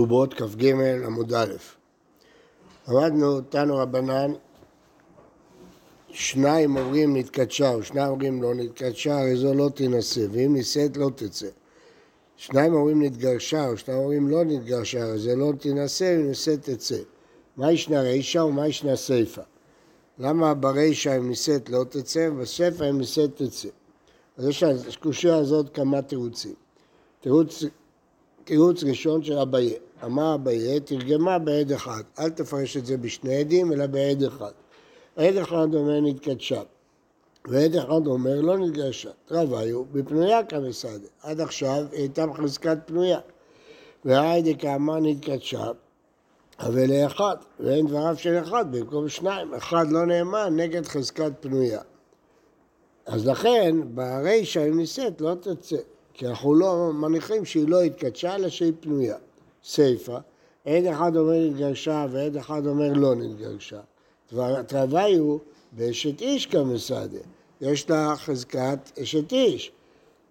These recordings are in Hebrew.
כתובות כ"ג עמוד א'. למדנו, תנו רבנן, שניים אומרים נתקדשה ושניים אומרים לא נתקדשה, הרי זו לא תינשא, ואם נישאת לא תצא. שניים אומרים נתגרשה ושניים אומרים לא נתגרשה, הרי זה לא תינשא, ואם נישאת תצא. מה ישנה רישא ומה ישנה סיפא? למה ברישא אם נישאת לא תצא, ובסיפא אם נישאת תצא? אז יש לקושייה הזאת כמה תירוצים. תירוץ תירוץ ראשון של אביי. אמר אביי, תרגמה בעד אחד. אל תפרש את זה בשני עדים, אלא בעד אחד. עד אחד אומר נתקדשה, ועד אחד אומר לא נתגרשה. רביו בפנויה כמסעדה. עד עכשיו היא הייתה בחזקת פנויה. והיידי כאמר נתקדשה, אבל לאחד, ואין דבריו של אחד במקום שניים. אחד לא נאמן נגד חזקת פנויה. אז לכן, ברישא אם נישאת לא תצא. כי אנחנו לא מניחים שהיא לא התקדשה, אלא שהיא פנויה. סיפא, עד אחד אומר נתגרשה ועד אחד אומר לא נתגרשה. תרווי הוא באשת איש כמסעדה. יש לה חזקת אשת איש.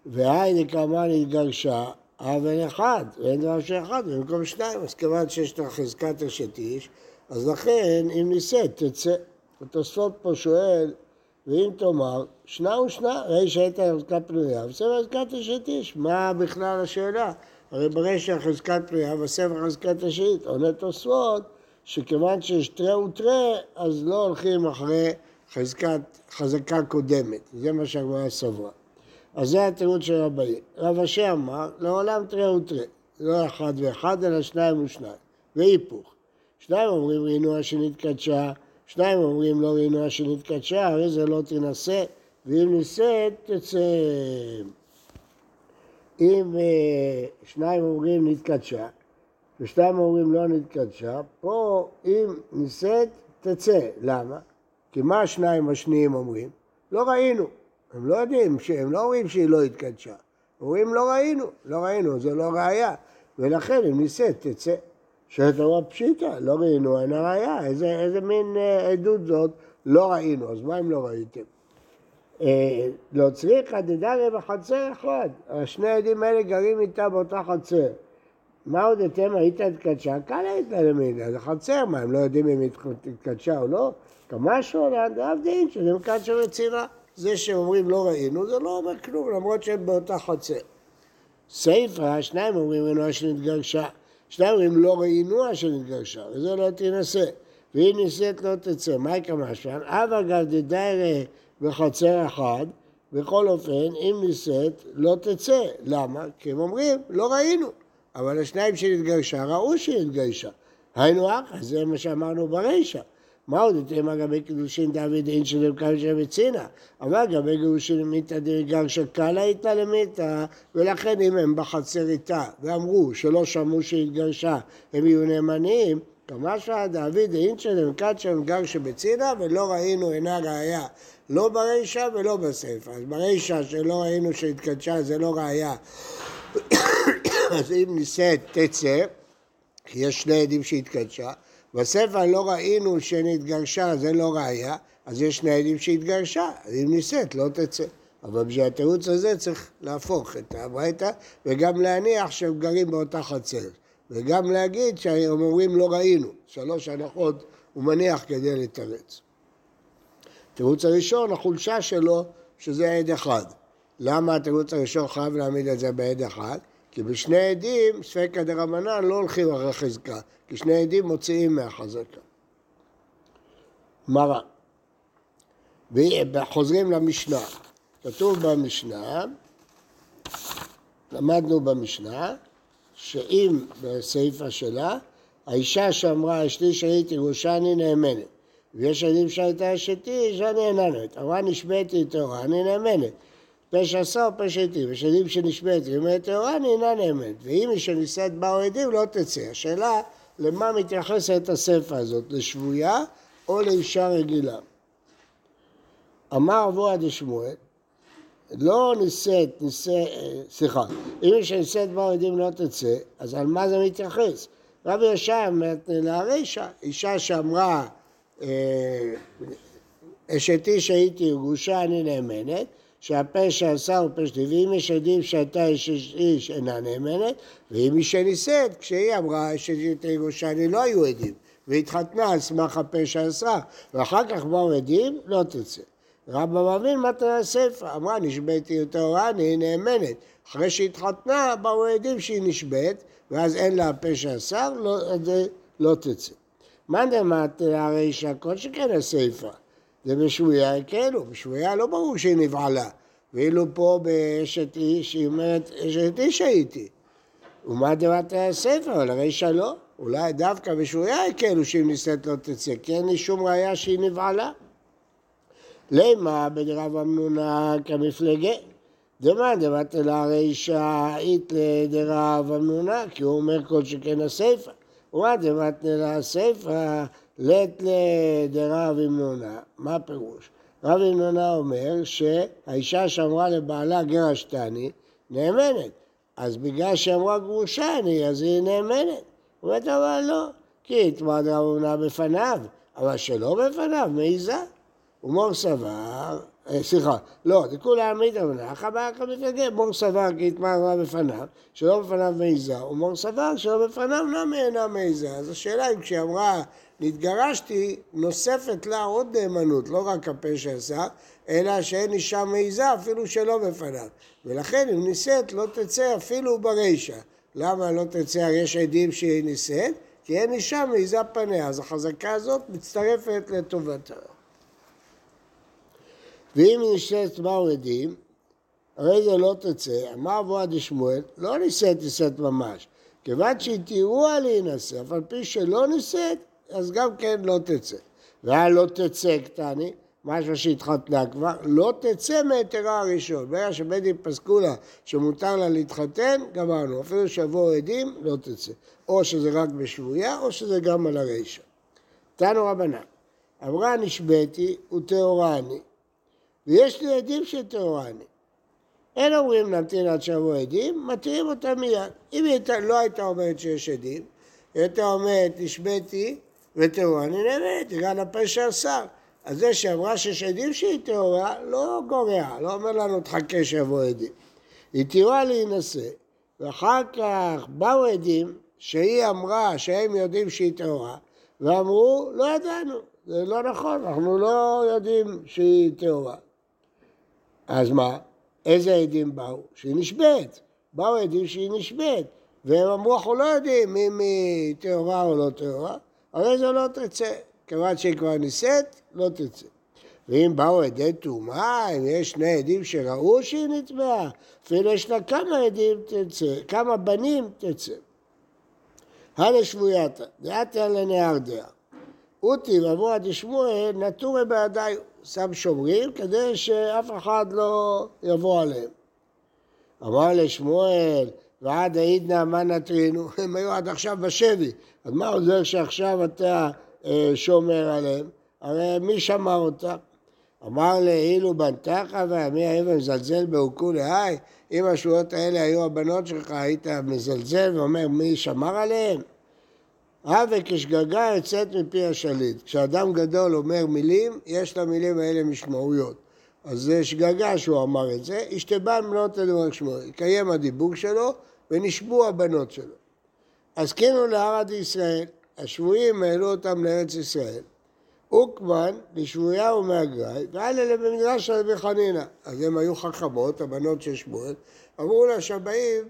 והי נקרמה נתגרשה, אבל אחד, ואין דבר שאחד, במקום שניים. אז כיוון שיש לה חזקת אשת איש, אז לכן אם נישאת תצא. התוספות פה שואל ואם תאמר, שנה ושנה, ראי שהייתה חזקה פנויה, וספר חזקת אשת איש, מה בכלל השאלה? הרי ברישא חזקת פנויה וספר חזקת אשית, עונה תוספות שכיוון שיש תרי ותרי, אז לא הולכים אחרי חזקת, חזקה קודמת, זה מה שהגמרא סברה. אז זה התירוץ של רבי. רב אשר אמר, לעולם תרי ותרי, לא אחד ואחד, אלא שניים ושניים, והיפוך. שניים אומרים רינוע שנתקדשה, שניים אומרים לא ראינו שנתקדשה, הרי זה לא תינשא, ואם נישאת תצא. אם אה, שניים אומרים נתקדשה, ושניים אומרים לא נתקדשה, פה אם נישאת תצא. למה? כי מה השניים השניים אומרים? לא ראינו. הם לא יודעים, הם לא אומרים שהיא לא התקדשה. אומרים לא ראינו, לא ראינו, זה לא ראייה. ולכן אם נישאת תצא. שואלת אמרה פשיטא, לא ראינו, אין הראייה, איזה, איזה מין אה, עדות זאת? לא ראינו, אז מה אם לא ראיתם? אה, לא צריכה דדריה בחצר אחד, השני העדים האלה גרים איתה באותה חצר. מה עוד אתם היית התקדשה? קל היית למידה, זה חצר, מה, הם לא יודעים אם היא התקדשה או לא? כמשהו לאף דין שזה מקדשה רצינה. זה שאומרים לא ראינו, זה לא אומר כלום, למרות שהם באותה חצר. סייפה, שניים אומרים אינו שנתגרשה. שניים אומרים לא ראינוה שנתגרשה, וזה לא תינשא. והיא נישאת לא תצא. מה יקרה משמע? אבא גב בחצר אחד, בכל אופן, אם נישאת לא תצא. למה? כי הם אומרים, לא ראינו. אבל השניים שנתגרשה, ראו שהיא התגרשה. היינו אח, זה מה שאמרנו ברישא. מה עוד יותר לגבי קידושין דוד אין שזה מקדושה וצינה? אבל לגבי גירושין מיתא דגרשא קלה איתה למיתא, ולכן אם הם בחצר איתה ואמרו שלא שמעו שהתגרשה, הם יהיו נאמנים, כמשמע דוד אין שזה מקדושה וגרשא בצינה, ולא ראינו אינה ראייה. לא ברישא ולא בסיפא. אז ברישא שלא ראינו שהתקדשה זה לא ראייה. אז אם נישאת תצא, כי יש שני עדים שהתקדשה, בספר לא ראינו שנתגרשה, זה לא ראייה, אז יש שני עדים שהתגרשה, אז אם נישאת לא תצא. אבל בשביל התירוץ הזה צריך להפוך את הברייתא וגם להניח שהם גרים באותה חצר. וגם להגיד שהם אומרים לא ראינו, שלוש הנחות הוא מניח כדי לתרץ. התירוץ הראשון, החולשה שלו, שזה עד אחד. למה התירוץ הראשון חייב להעמיד את זה בעד אחד? כי בשני עדים, ספקא דרבנן לא הולכים אחרי חזקה, כי שני עדים מוציאים מהחזקה. מרא. וחוזרים למשנה. כתוב במשנה, למדנו במשנה, שאם בסעיפה שלה, האישה שאמרה אשתי שהייתי ראשני נאמנת, ויש עדים שהייתה אשתי אינה נאמנת, אמרה נשבעתי תורה, אני נאמנת. פשע או פשע היטיב, יש עדים שנשבעת ואומרת טהורה אינה נאמנת, ואם היא שנישאת באו עדים לא תצא. השאלה, למה מתייחסת הספר הזאת, לשבויה או לאישה רגילה? אמר אבוה דשמואל, לא נישאת, נישאת, סליחה, אם שנישאת באו עדים לא תצא, אז על מה זה מתייחס? רבי ישי אומרת להרישא, אישה שאמרה אה, אשתי שהייתי גרושה אני נאמנת, שהפה שעשה הוא פה שתי, ואם יש עדים שהייתה אשת איש אינה נאמנת, ואם היא שנישאת, כשהיא אמרה אשת איש אני לא היו עדים, והתחתנה על סמך הפה שעשה, ואחר כך באו עדים, לא תצא. רבא מבין מה תנא סיפא, אמרה נשבעתי טהורה, אני נאמנת. אחרי שהתחתנה, באו עדים שהיא נשבעת, ואז אין לה הפה שעשה, לא, לא תצא. מה דמת הרישא כל שכן הסיפא? זה בשבויה כאילו, בשבויה לא ברור שהיא נבעלה. ואילו פה באשת איש, היא אומרת, אשת איש הייתי. ומה דמת הספר, אבל הרישא לא. אולי דווקא בשבויה כאילו שאם נישאת לא תצא, כי אין לי שום ראייה שהיא נבעלה. למה בדרב אמנונה כמפלגה? דמא דמת לרישא אית לדרב אמנונה, כי הוא אומר כל שכן הסיפא. ומה דמתנא לסיפא לית לדרב אמנונה, מה הפירוש? רב אמנונה אומר שהאישה שאמרה לבעלה גרשתני נאמנת, אז בגלל שאמרה גרושני אז היא נאמנת. הוא אומר אבל לא, כי התמד רב אמנונה בפניו, אבל שלא בפניו מעיזה. ומור סבר, אה, סליחה, לא, זה כולה עמית אמנה, חבר כמפלגה, מור סבר כי התמרה בפניו, שלא בפניו מעיזה, ומור סבר שלא בפניו נמי אינה מעיזה. אז השאלה אם כשהיא אמרה נתגרשתי, נוספת לה עוד נאמנות, לא רק הפה שעשה, אלא שאין אישה מעיזה אפילו שלא בפניו. ולכן אם נישאת לא תצא אפילו ברישא. למה לא תצא? יש עדים שהיא נישאת, כי אין אישה מעיזה פניה. אז החזקה הזאת מצטרפת לטובתה. ואם נשאת באו עדים, הרי זה לא תצא, אמר אבוה דשמואל, לא נישאת נישאת ממש. כיוון שהתירוה להינשא, אף על פי שלא נישאת, אז גם כן לא תצא. והיה לא תצא קטני, משהו שהתחתנה כבר, לא תצא מהיתרה הראשון. ברגע שבית דין פסקו לה שמותר לה להתחתן, גמרנו. אפילו שיבואו עדים, לא תצא. או שזה רק בשבויה, או שזה גם על הרישא. תנו רבנן, אמרה נשבעתי וטהורה אני. ויש לי עדים של טהורה אני. אין אומרים נמתין עד שיבואו עדים, מתירים אותה מיד. אם היא לא הייתה אומרת שיש עדים, היא הייתה אומרת נשבעתי וטהורה אני נאמנת, הגענו לפשע השר. אז זה שאמרה שיש עדים שהיא טהורה, לא גורע, לא אומר לנו תחכה שיבואו עדים. היא תירה להינשא, ואחר כך באו עדים שהיא אמרה שהם יודעים שהיא טהורה, ואמרו, לא ידענו, זה לא נכון, אנחנו לא יודעים שהיא טהורה. אז מה? איזה עדים באו? שהיא נשבית. באו עדים שהיא נשבית. והם אמרו, אנחנו לא יודעים אם היא טהורה או לא טהורה, הרי זה לא תצא. כיוון שהיא כבר נישאת, לא תצא. ואם באו עדי טומאה, אם יש שני עדים שראו שהיא נטמעה, אפילו יש לה כמה עדים תצא, כמה בנים תצא. הלא שבויתא, דעתא לנהר דעה. אותי ואמרו עד שמואל נטורי בידיי, שם שומרים כדי שאף אחד לא יבוא עליהם. אמר לשמואל, ועד העידנא מה נטרינו? הם היו עד עכשיו בשבי, אז מה עוזר שעכשיו אתה אה, שומר עליהם? הרי מי שמר אותם? אמר לאילו בנתך ומי האבן מזלזל בעוקו להי? אם השבועות האלה היו הבנות שלך, היית מזלזל ואומר מי שמר עליהם? הווה כשגגה יוצאת מפי השליט. כשאדם גדול אומר מילים, יש למילים האלה משמעויות. אז זה שגגה שהוא אמר את זה, השתבן בנות לדבר שמו, יקיים הדיבור שלו ונשבו הבנות שלו. אז כאילו לערד ישראל, השבויים העלו אותם לארץ ישראל. אוקמן לשבויה ומהגרי, ואלה במדרש של רבי חנינא. אז הם היו חכמות, הבנות של שמואל, אמרו לה שהבאים,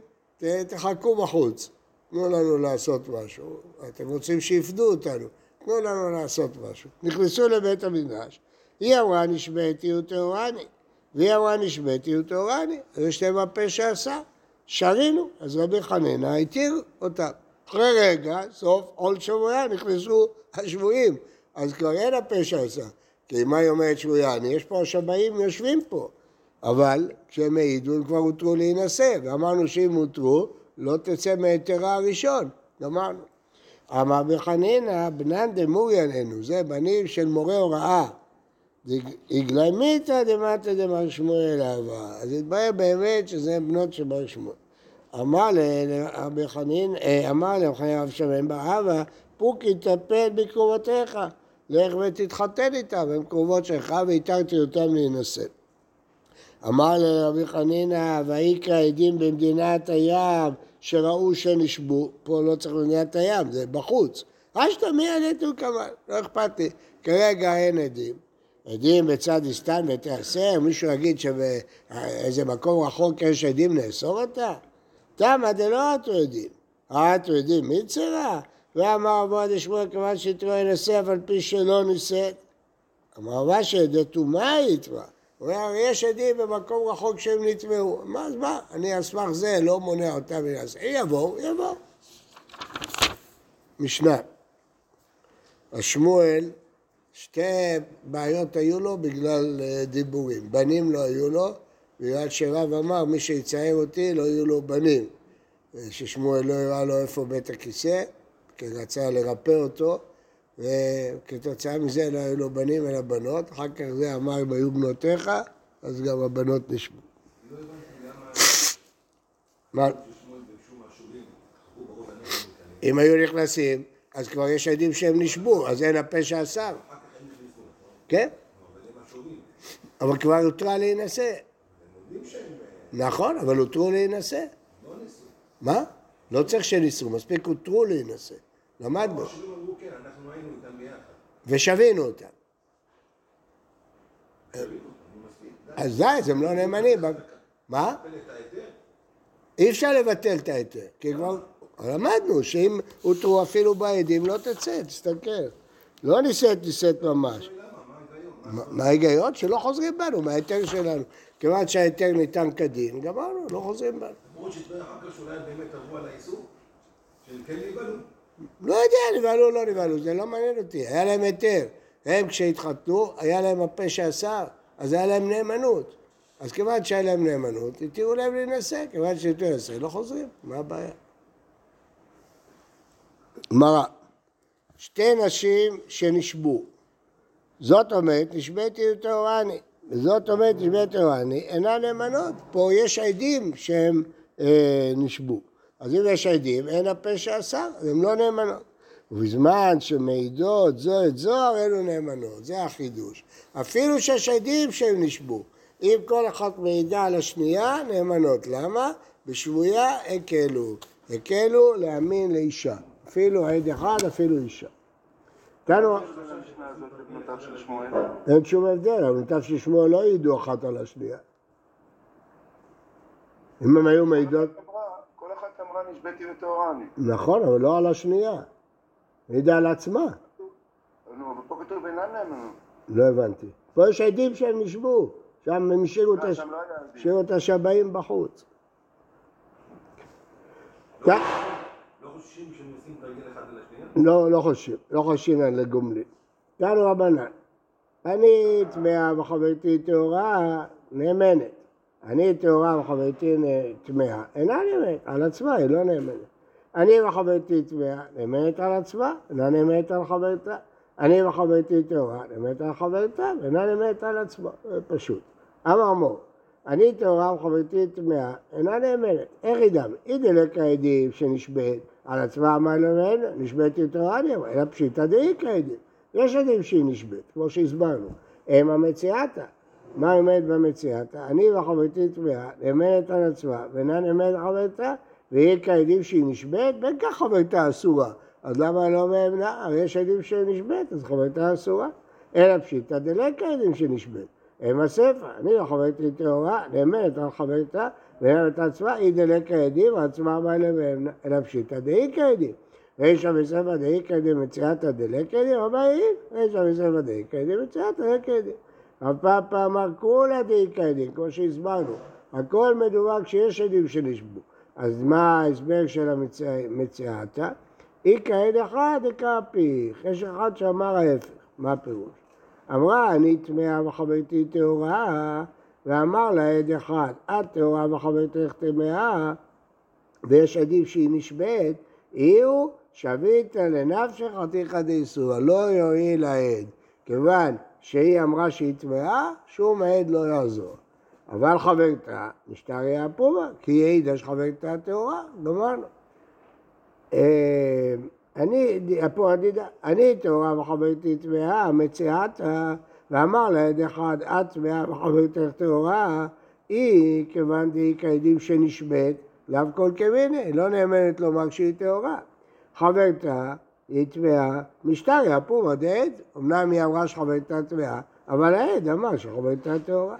תחכו בחוץ. תנו לנו לעשות משהו. אתם רוצים שיפדו אותנו, תנו לנו לעשות משהו. נכנסו לבית המדרש, היא אמרה נשבעתי וטהורני, והיא אמרה נשבעתי וטהורני, זה שתי הפה שעשה. שרינו, אז רבי חנינא התיר אותם. אחרי רגע, סוף עול שבויה, נכנסו השבויים, אז כבר אין הפה שעשה. כי מה היא אומרת שבויני? יש פה השבעים יושבים פה. אבל כשהם העידו הם כבר הותרו להינשא, ואמרנו שאם הותרו, לא תצא מהיתרה הראשון, גמרנו. אמר בחנינא, בנן דמוריננו, זה בנים של מורה הוראה. הגלמיתא דמטא דמר שמואל אהבה. אז התברר באמת שזה בנות של בר שמואל. אמר לרבי חנין, אה, אמר לרבי רב שמן פוקי טפל בקרובותיך, לך ותתחתן איתם, הם קרובות שלך והתרתי אותם להינשא. אמר לרבי חנינא, ויקרא עדים במדינת הים שראו שנשבו, פה לא צריך במדינת הים, זה בחוץ. אשתא מי ענתו כמובן, לא אכפת לי, כרגע אין עדים. עדים בצד הסתן ותעשר, מישהו יגיד שבאיזה מקום רחוק יש עדים נאסור אותה? תמה דלא אתו עדים. אתו עדים מי צרה? ואמר אבו עד שמואל כיוון שיתרו ינסה אף על פי שלא נישאת. אמר מה שדתומה יתבע. הוא אומר, יש עדים במקום רחוק שהם נטמעו. מה אז מה? אני על סמך זה לא מונע אותם מלעשות. יבואו, יבואו. משנה. השמואל, שתי בעיות היו לו בגלל אה, דיבורים. בנים לא היו לו, בגלל שרב אמר, מי שיצייר אותי לא יהיו לו בנים. אה, ששמואל לא הראה לו איפה בית הכיסא, כי רצה לרפא אותו, וכתוצאה מזה לא היו לו בנים אלא בנות. אחר כך זה אמר, אם היו בנותיך, אז גם הבנות. מה? אם היו נכנסים, אז כבר יש עדים שהם נשבו, אז אין הפה שאסר. כן? אבל כבר הותרה להינשא. נכון, אבל הותרו להינשא. מה? לא צריך שניסו, מספיק הותרו להינשא. למדנו. ושבינו אותם. אז די, אז הם לא נאמנים. מה? אי אפשר לבטל את ההיתר, כי כבר למדנו שאם הותרו אפילו בעדים לא תצא, תסתכל. לא נישאת, נישאת ממש. מה ההיגיון? שלא חוזרים בנו מההיתר שלנו. כיוון שההיתר ניתן כדין, גמרנו, לא חוזרים בנו. למרות שהתברר אחר כך שאולי באמת עברו על האיסור? שהם כן נבהלו? לא יודע, נבהלו או לא נבהלו, זה לא מעניין אותי. היה להם היתר. הם כשהתחתנו, היה להם הפה שאסר, אז היה להם נאמנות. אז כיוון שהיה להם נאמנות, התירו להם להינשא, כיוון שהתירו להינשא, לא חוזרים, מה הבעיה? גמרא, שתי נשים שנשבו, זאת אומרת, נשבעתי וטהורני, וזאת אומרת, נשבעתי וטהורני, אינן נאמנות. פה יש עדים שהם אה, נשבו. אז אם יש עדים, אין הפשע אסר, הן לא נאמנות. ובזמן שמעידות זו את זו, אלו נאמנות, זה החידוש. אפילו שיש עדים שהם נשבו. אם כל אחת מעידה על השנייה, נאמנות. למה? בשבויה הקלו. הקלו להאמין לאישה. אפילו עד אחד, אפילו אישה. תנו... אין שום הבדל, אבל בנותיו של שמואל לא העידו אחת על השנייה. אם הם היו מעידות... נשבעתי וטהורני. נכון, אבל לא על השנייה. העידה על עצמה. נו, אבל פה כתוב אינן נאמנות. לא הבנתי. פה יש עדים שהם נשבו. שם הם השאירו לא את השבעים בחוץ. לא חוששים שהם עושים תרגיל אחד על השנייה? לא, לא חושבים. לא חושבים על לגומלין. תנו רבנן. אני טמאה וחברתי טהורה נאמנת. אני טהורה וחברתי טמאה. אינה נאמנת, על עצמה היא לא נאמנת. אני וחברתי טמאה, נאמנת על עצמה, אינה נאמנת על חברתה. אני וחברתי טהורה, נאמנת על חברתה, ואינה נאמנת על עצמה. פשוט. אמר מור, אני טהורה וחברתי טמאה, אינה נאמנת. איך ידם? אידלק העדים שנשבעת על עצמה, מה לא נשבעתי טהורה, אלא פשיטא דאיכא עדים. יש עדים שהיא נשבית, כמו שהסברנו. הם המציאתה. מה עומד במציאתה? אני וחברתי טמאה, נאמנת על עצמה, ואינה נאמנת על חברתה, ויהיה כעדים שהיא נשבית, בין כך חברתה אסורה. אז למה לא מאמנה? הרי יש עדים שהיא נשבית, אז חברתה אסורה. אלא פשיטא דלקה עדים שנשבית. הם הספר, אני וחברתי טהורה, נאמנת על חברתה, על עצמה, היא דלקה עדים, עצמה מה למאמנה, אלא פשיטא דאיקה עדים. רישא וספא דאיכא דמציאתא דלקא דין, הבאים, רישא וספא דאיכא דמציאתא דלקא דין. הפאפא אמר כולה דאיכא דין, כמו שהסברנו, הכל מדובר כשיש עדים שנשבו. אז מה ההסבר של המציאתא? איכא עד אחד דקאפיך, יש אחד שאמר ההפך, מה הפירוש? אמרה אני טמאה וחברתי טהורה, ואמר לה עד אחד, את טהורה וחברתך טמאה, ויש עדים שהיא נשבית, אילו שביתא לנפשך עתיכא דאיסורא, לא יועיל העד, כיוון שהיא אמרה שהיא טמאה, שום עד לא יעזור. אבל חברתה, משתריה פומה, כי היא העידה שחברתה טהורה, גמרנו. אה, אני, פה הדידה, אני טהורה וחברתי טמאה, מציאתה, ואמר לעד אחד, את טמאה וחברתך טהורה, היא, כיוון דהי כעדים שנשבית, לאו כל כמיני, לא נאמנת לומר שהיא טהורה. חברתה היא טמאה, משתריה פורא דעד, אמנם היא אמרה שחברתה טמאה, אבל העד אמר שחברתה טהורה.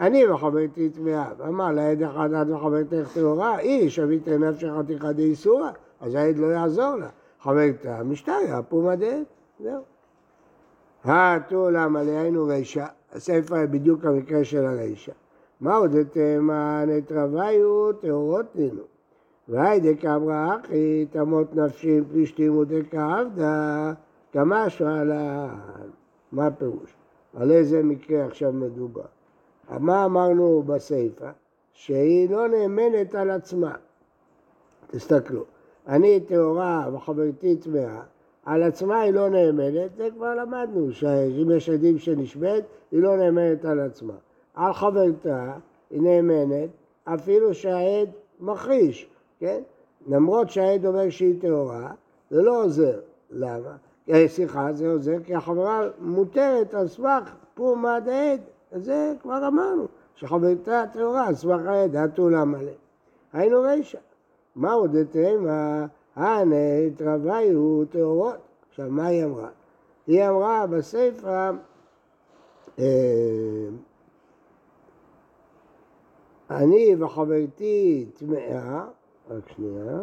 אני וחברתי טמאה, ואמר לעד אחד את וחברתך טהורה, היא שביתה נפשך חתיכא דאיסורא, אז העד לא יעזור לה. חברתה משתריה פורא דעד, זהו. האטו למה היינו רישא, הספר בדיוק המקרה של הרישא. מה עוד תמה נתרוויו טהורות נינו. והי דקאמרה אחי תמות נפשי פלישתים ודקאבדה כמשהו על ה... מה הפירוש? על איזה מקרה עכשיו מדובר? מה אמרנו בסיפא? שהיא לא נאמנת על עצמה. תסתכלו, אני טהורה וחברתי טמאה, על עצמה היא לא נאמנת, זה כבר למדנו, שאם יש עדים שנשבית, היא לא נאמנת על עצמה. על חברתה היא נאמנת, אפילו שהעד מכחיש, כן? למרות שהעד אומר שהיא טהורה, זה לא עוזר. למה? אה, סליחה, זה עוזר כי החברה מותרת על סמך פורמא דעד. זה כבר אמרנו, שחברתה טהורה על סמך העד, אטולה מלא. היינו רישא. מה עוד תימא? הנה התרוויו טהורות. עכשיו, מה היא אמרה? היא אמרה בסיפא, אה, אני וחברתי טמאה, רק שנייה.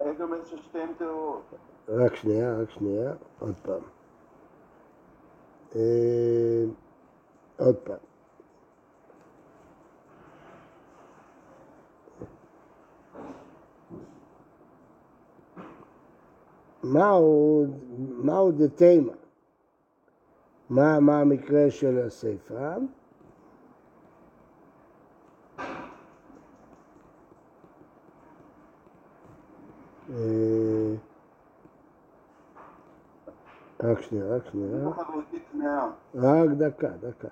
העד אומר ששתיהן טהורות. רק שנייה, רק שנייה, עוד פעם. אה, עוד פעם. מהו, דתימה? מה, מה המקרה של הסיפא? אה, רק שנייה, רק שנייה. טמאה. רק דקה, דקה.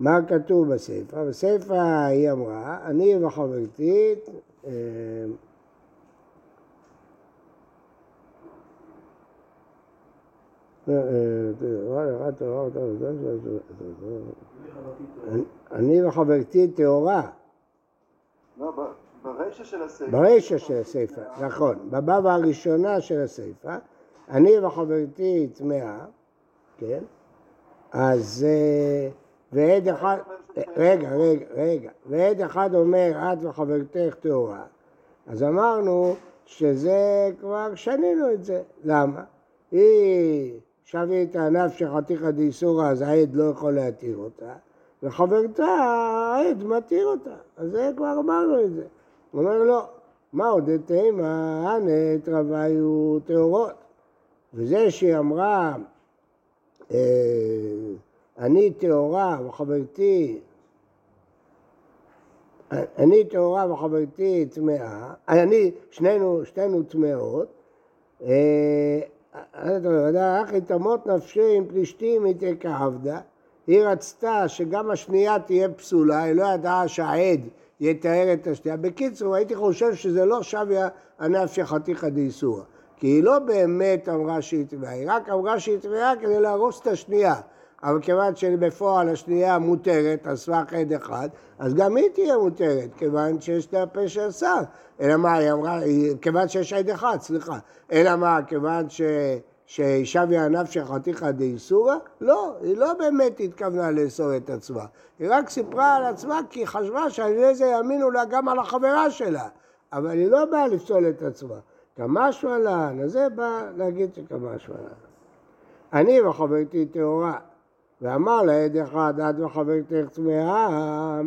מה כתוב בסיפא? בסיפא היא אמרה, אני וחברתי, אה, אה, אני וחברתי טהורה, לא, ב- ברישא של. ברישא של הסיפא, נכון, בבבא הראשונה של הסיפא, אני וחברתי טמאה, כן? אז אה, ועד אחד, רגע, רגע, רגע, ועד אחד אומר את וחברתך טהורה, אז אמרנו שזה כבר שנינו את זה, למה? היא שבת נפשך חתיכא דאיסורא, אז העד לא יכול להתיר אותה, וחברתה, העד מתיר אותה, אז זה כבר אמרנו את זה. הוא אומר לא, מה עוד תימא, הנה תרוויו טהורות. וזה שהיא אמרה, אה, אני טהורה וחברתי, אני טהורה וחברתי טמאה, אני, שנינו, שתינו טמאות, אה, אחי תמות נפשי עם פלישתים היא כעבדה, היא רצתה שגם השנייה תהיה פסולה, היא לא ידעה שהעד יתאר את השנייה. בקיצור, הייתי חושב שזה לא שוויה הנפשי חתיכא דאיסורא. כי היא לא באמת אמרה שהיא טמאה, היא רק אמרה שהיא טמאה כדי להרוס את השנייה. אבל כיוון שבפועל השנייה מותרת על סמך עד אחד, אז גם היא תהיה מותרת, כיוון שיש לה פשע שר. אלא מה, היא אמרה, כיוון שיש עד אחד, סליחה. אלא מה, כיוון ש... ששביה נפשי חתיכא דאיסורא? לא, היא לא באמת התכוונה לאסור את עצמה. היא רק סיפרה על עצמה כי היא חשבה שעל זה יאמינו לה גם על החברה שלה. אבל היא לא באה לפסול את עצמה. כמשהו עלן, אז זה בא להגיד שכמשהו עלן. אני וחברתי טהורה, ואמר לעד אחד, את וחברתך טמאה,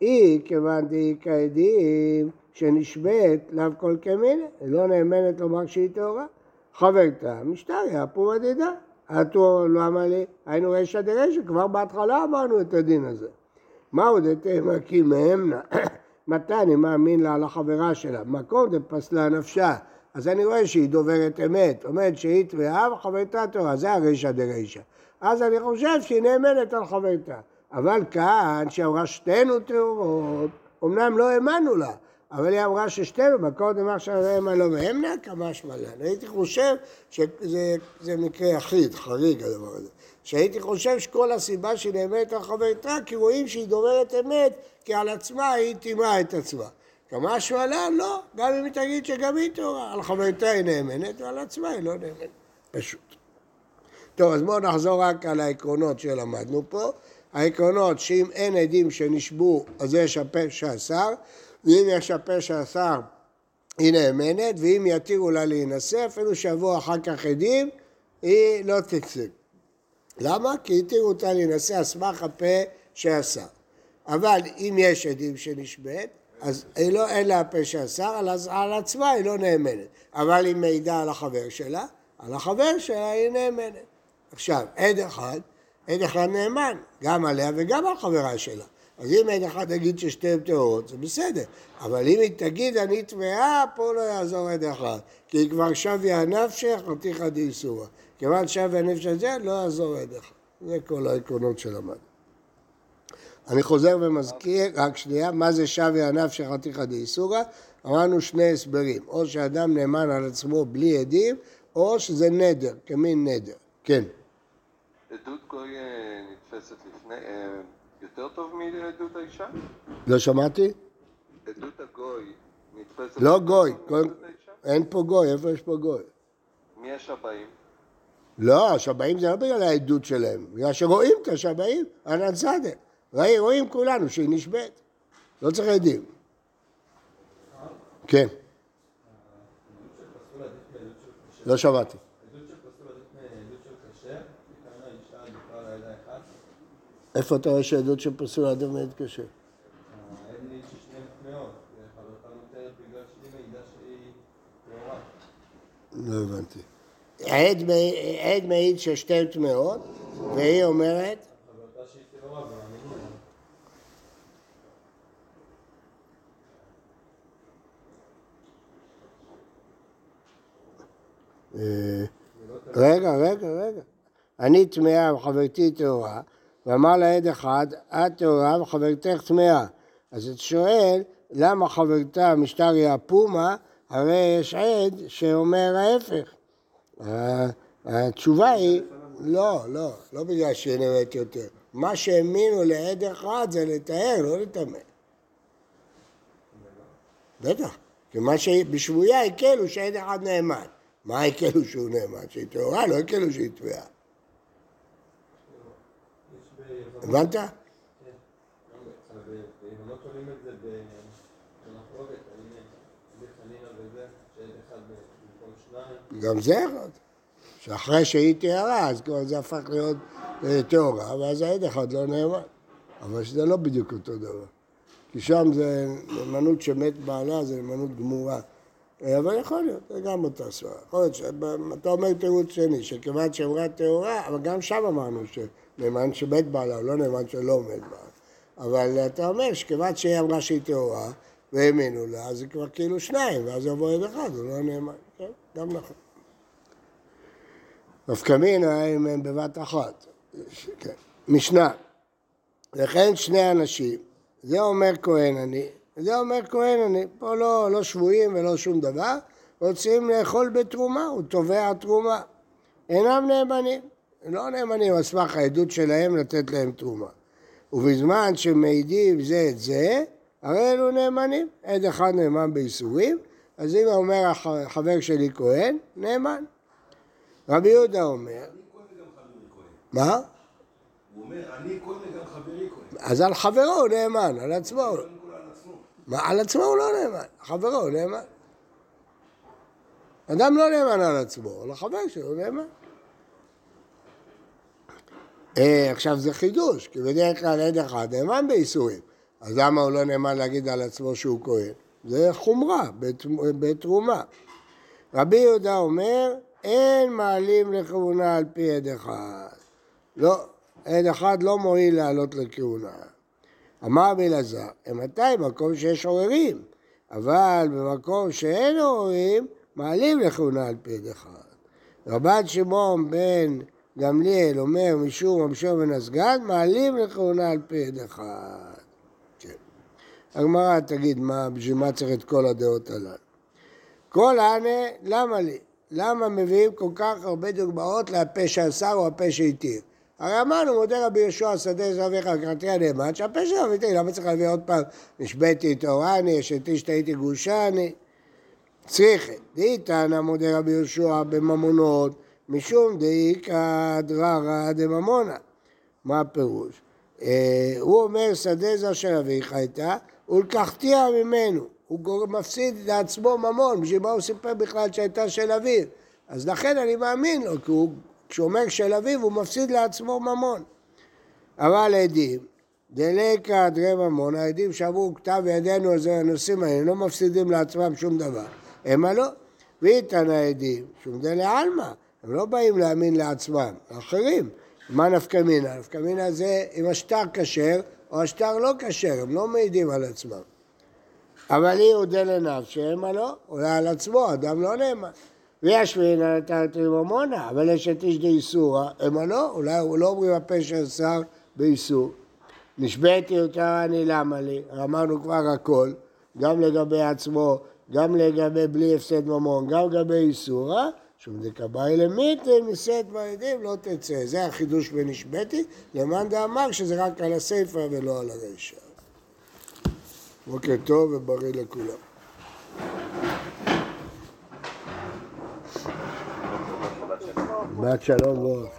היא כיוון דהי כעדים שנשבית לאו כל כמיני, היא לא נאמנת לומר שהיא טהורה. חברתה משתריה פורא דידה. עטו לא אמר לי, היינו רשע דרשע, כבר בהתחלה אמרנו את הדין הזה. מה עוד אתם כי מהמנה? מתי אני מאמין לה על החברה שלה? מקום דפסלה נפשה. אז אני רואה שהיא דוברת אמת, אומרת שהיא טמאה וחברתה טהורה, זה הרשע דרשע. אז אני חושב שהיא נאמנת על חברתה. אבל כאן, שאמרה שתינו טהורות, אמנם לא האמנו לה, אבל היא אמרה ששתינו, מקור דמר שלהם הלא מהמנה, כמשמע לן. הייתי חושב שזה זה מקרה יחיד, חריג הדבר הזה. שהייתי חושב שכל הסיבה שהיא נאמרת על חברתה, כי רואים שהיא דוברת אמת, כי על עצמה היא טימאה את עצמה. כמשמע לן, לא, גם אם היא תגיד שגם היא טהורה, על חברתה היא נאמנת ועל עצמה היא לא נאמנת. פשוט. טוב, אז בואו נחזור רק על העקרונות שלמדנו פה. העקרונות שאם אין עדים שנשבו, אז יש הפה שאסר, ואם יש הפה שאסר, היא נאמנת, ואם יתירו לה להינשא, אפילו שיבואו אחר כך עדים, היא לא תצא. למה? כי התירו אותה להינשא על סמך הפה שאסר. אבל אם יש עדים שנשבית, אז היא לא, אין לה הפה שאסר, על, על עצמה היא לא נאמנת. אבל היא מעידה על החבר שלה, על החבר שלה היא נאמנת. עכשיו, עד אחד, עד אחד נאמן, גם עליה וגם על חברה שלה. אז אם עד אחד יגיד ששתיהן טהורות, זה בסדר. אבל אם היא תגיד אני טמאה, פה לא יעזור עד אחד. כי היא כבר שביה נפשך, חתיכא דאיסורא. כיוון שביה הנפש הזה, לא יעזור עד אחד. זה כל העקרונות שלמד. אני חוזר ומזכיר, רק שנייה, מה זה שביה הנפשך, חתיכא דאיסורא? אמרנו שני הסברים. או שאדם נאמן על עצמו בלי עדים, או שזה נדר, כמין נדר. כן. עדות גוי אה, נתפסת לפני, אה, יותר טוב מעדות האישה? לא שמעתי? עדות הגוי נתפסת... לא גוי, האישה? אין פה גוי, איפה יש פה גוי? מי השבעים? לא, השבעים זה לא בגלל העדות שלהם, בגלל שרואים את השבעים, ענן. ראי, רואים כולנו שהיא נשבית. לא צריך עדים. כן. לא שמעתי. עדות של פסול עדיף מעדות של כשר, כאן האישה עדיפה על העדה אחת, איפה אתה רואה שעדות של פסול אדם מעד קשה? לא הבנתי. עד מעיד- עד ששתיהן טמאות, והיא אומרת. אה, רגע, רגע, רגע. אני טמאה וחברתי טהורה, ואמר לעד אחד, את טהורה וחברתך טמאה. אז אתה שואל, למה חברתה משטריה פומה, הרי יש עד שאומר ההפך. ה- התשובה היא, לא, לא, לא בגלל שהיא נראית יותר. מה שהאמינו לעד אחד זה לתאר, לא לטמא. בטח. כי מה שבשבויה הקלו שעד אחד נאמן. מה הקלו שהוא נאמן? שהיא טהורה, לא הקלו שהיא טמאה. יש ביבמות, הבנת? אבל ביבמות שומעים את זה ב- במחלוקת, האם זה חנינה וזה, שעד אחד במקום שניים. גם זה יכול. שאחרי שהיא טהרה, אז כבר זה הפך להיות אה, טהורה, ואז העד אחד לא נאמן. אבל שזה לא בדיוק אותו דבר. כי שם זה נאמנות שמת בעלה, זה נאמנות גמורה. אה, אבל יכול להיות, זה גם אותה סברה. יכול להיות שאתה אומר תירוץ שני, שכיוון שאמרה טהורה, אבל גם שם אמרנו שנאמן שמת בעלה, לא נאמן שלא מת בעלה. אבל אתה אומר שכיוון שהיא אמרה שהיא טהורה, והאמינו לה, אז זה כבר כאילו שניים, ואז יבוא עד אחד, הוא לא נאמן. כן, גם נכון. נפקא מינה אם הם בבת אחת. כן. משנה, וכן שני אנשים, זה אומר כהן אני, זה אומר כהן אני, פה לא, לא שבויים ולא שום דבר, רוצים לאכול בתרומה, הוא תובע תרומה. אינם נאמנים, לא נאמנים על סמך העדות שלהם לתת להם תרומה. ובזמן שמעידים זה את זה, הרי אלו נאמנים. עד אחד נאמן בייסורים, אז אם אומר החבר שלי כהן, נאמן. רבי יהודה אומר. מה? הוא אומר, אני כהן וגם חברי כהן. אז על חברו הוא נאמן, על עצמו. על עצמו. הוא לא נאמן, חברו הוא נאמן. אדם לא נאמן על עצמו, על החבר שלו נאמן. אה, עכשיו זה חידוש, כי בדרך כלל עד אחד נאמן באיסורים. אז למה הוא לא נאמן להגיד על עצמו שהוא כהן? זה חומרה בת- בתרומה. רבי יהודה אומר, אין מעלים לכהונה על פי עד אחד. לא, עד אחד לא מועיל לעלות לכהונה. אמר רבי אלעזר, מתי? במקום שיש עוררים, אבל במקום שאין עוררים, מעלים לכהונה על פי עד אחד. רבת שמעון בן גמליאל אומר משום המשור בן הסגד, מעלים לכהונה על פי עד אחד. כן. הגמרא תגיד מה, בשביל מה צריך את כל הדעות הללו. כל הענה, למה לי? למה מביאים כל כך הרבה דוגמאות לפה שאסר או הפה שהתיר? הרי אמרנו, מודה רבי יהושע שדה זרעך קראתי הנאמן, שהפה שלו אמיתי, למה צריך להביא עוד פעם, נשבתי תאורני, אשתי שתהייתי גושני? צריכה, דאיתנא מודה רבי יהושע בממונות, משום דאיכא דררא דממונה. מה הפירוש? אה, הוא אומר, שדה זו של אביך הייתה, ולקחתיה ממנו. הוא מפסיד לעצמו ממון, בשביל מה הוא סיפר בכלל שהייתה של אביו? אז לכן אני מאמין לו, כי הוא, כשהוא אומר של אביו, הוא מפסיד לעצמו ממון. אבל עדים, דלקא דרי ממון, העדים שאמרו כתב ידינו על זה הנושאים האלה, לא מפסידים לעצמם שום דבר. המה לא. ואיתן העדים, שום דלי עלמא, הם לא באים להאמין לעצמם, לאחרים. מה נפקא מינה? נפקא מינה זה אם השטר כשר או השטר לא כשר, הם לא מעידים על עצמם. אבל היא אודה לנפשי, המה לא, אולי על עצמו, אדם לא נאמן. וישמין על תרתי ממונה, אבל יש את איש דאיסורא, המה לא, אולי לא אומרים הפה של שר באיסור. נשבעתי יותר אני למה לי, אמרנו כבר הכל, גם לגבי עצמו, גם לגבי בלי הפסד ממון, גם לגבי איסורא, שום דקבאי למיתים, נישאת בעדים לא תצא. זה החידוש בנשבעתי, למאן דאמר שזה רק על הסיפא ולא על הרישא. בוקר טוב ובריא לכולם. Not shalom look.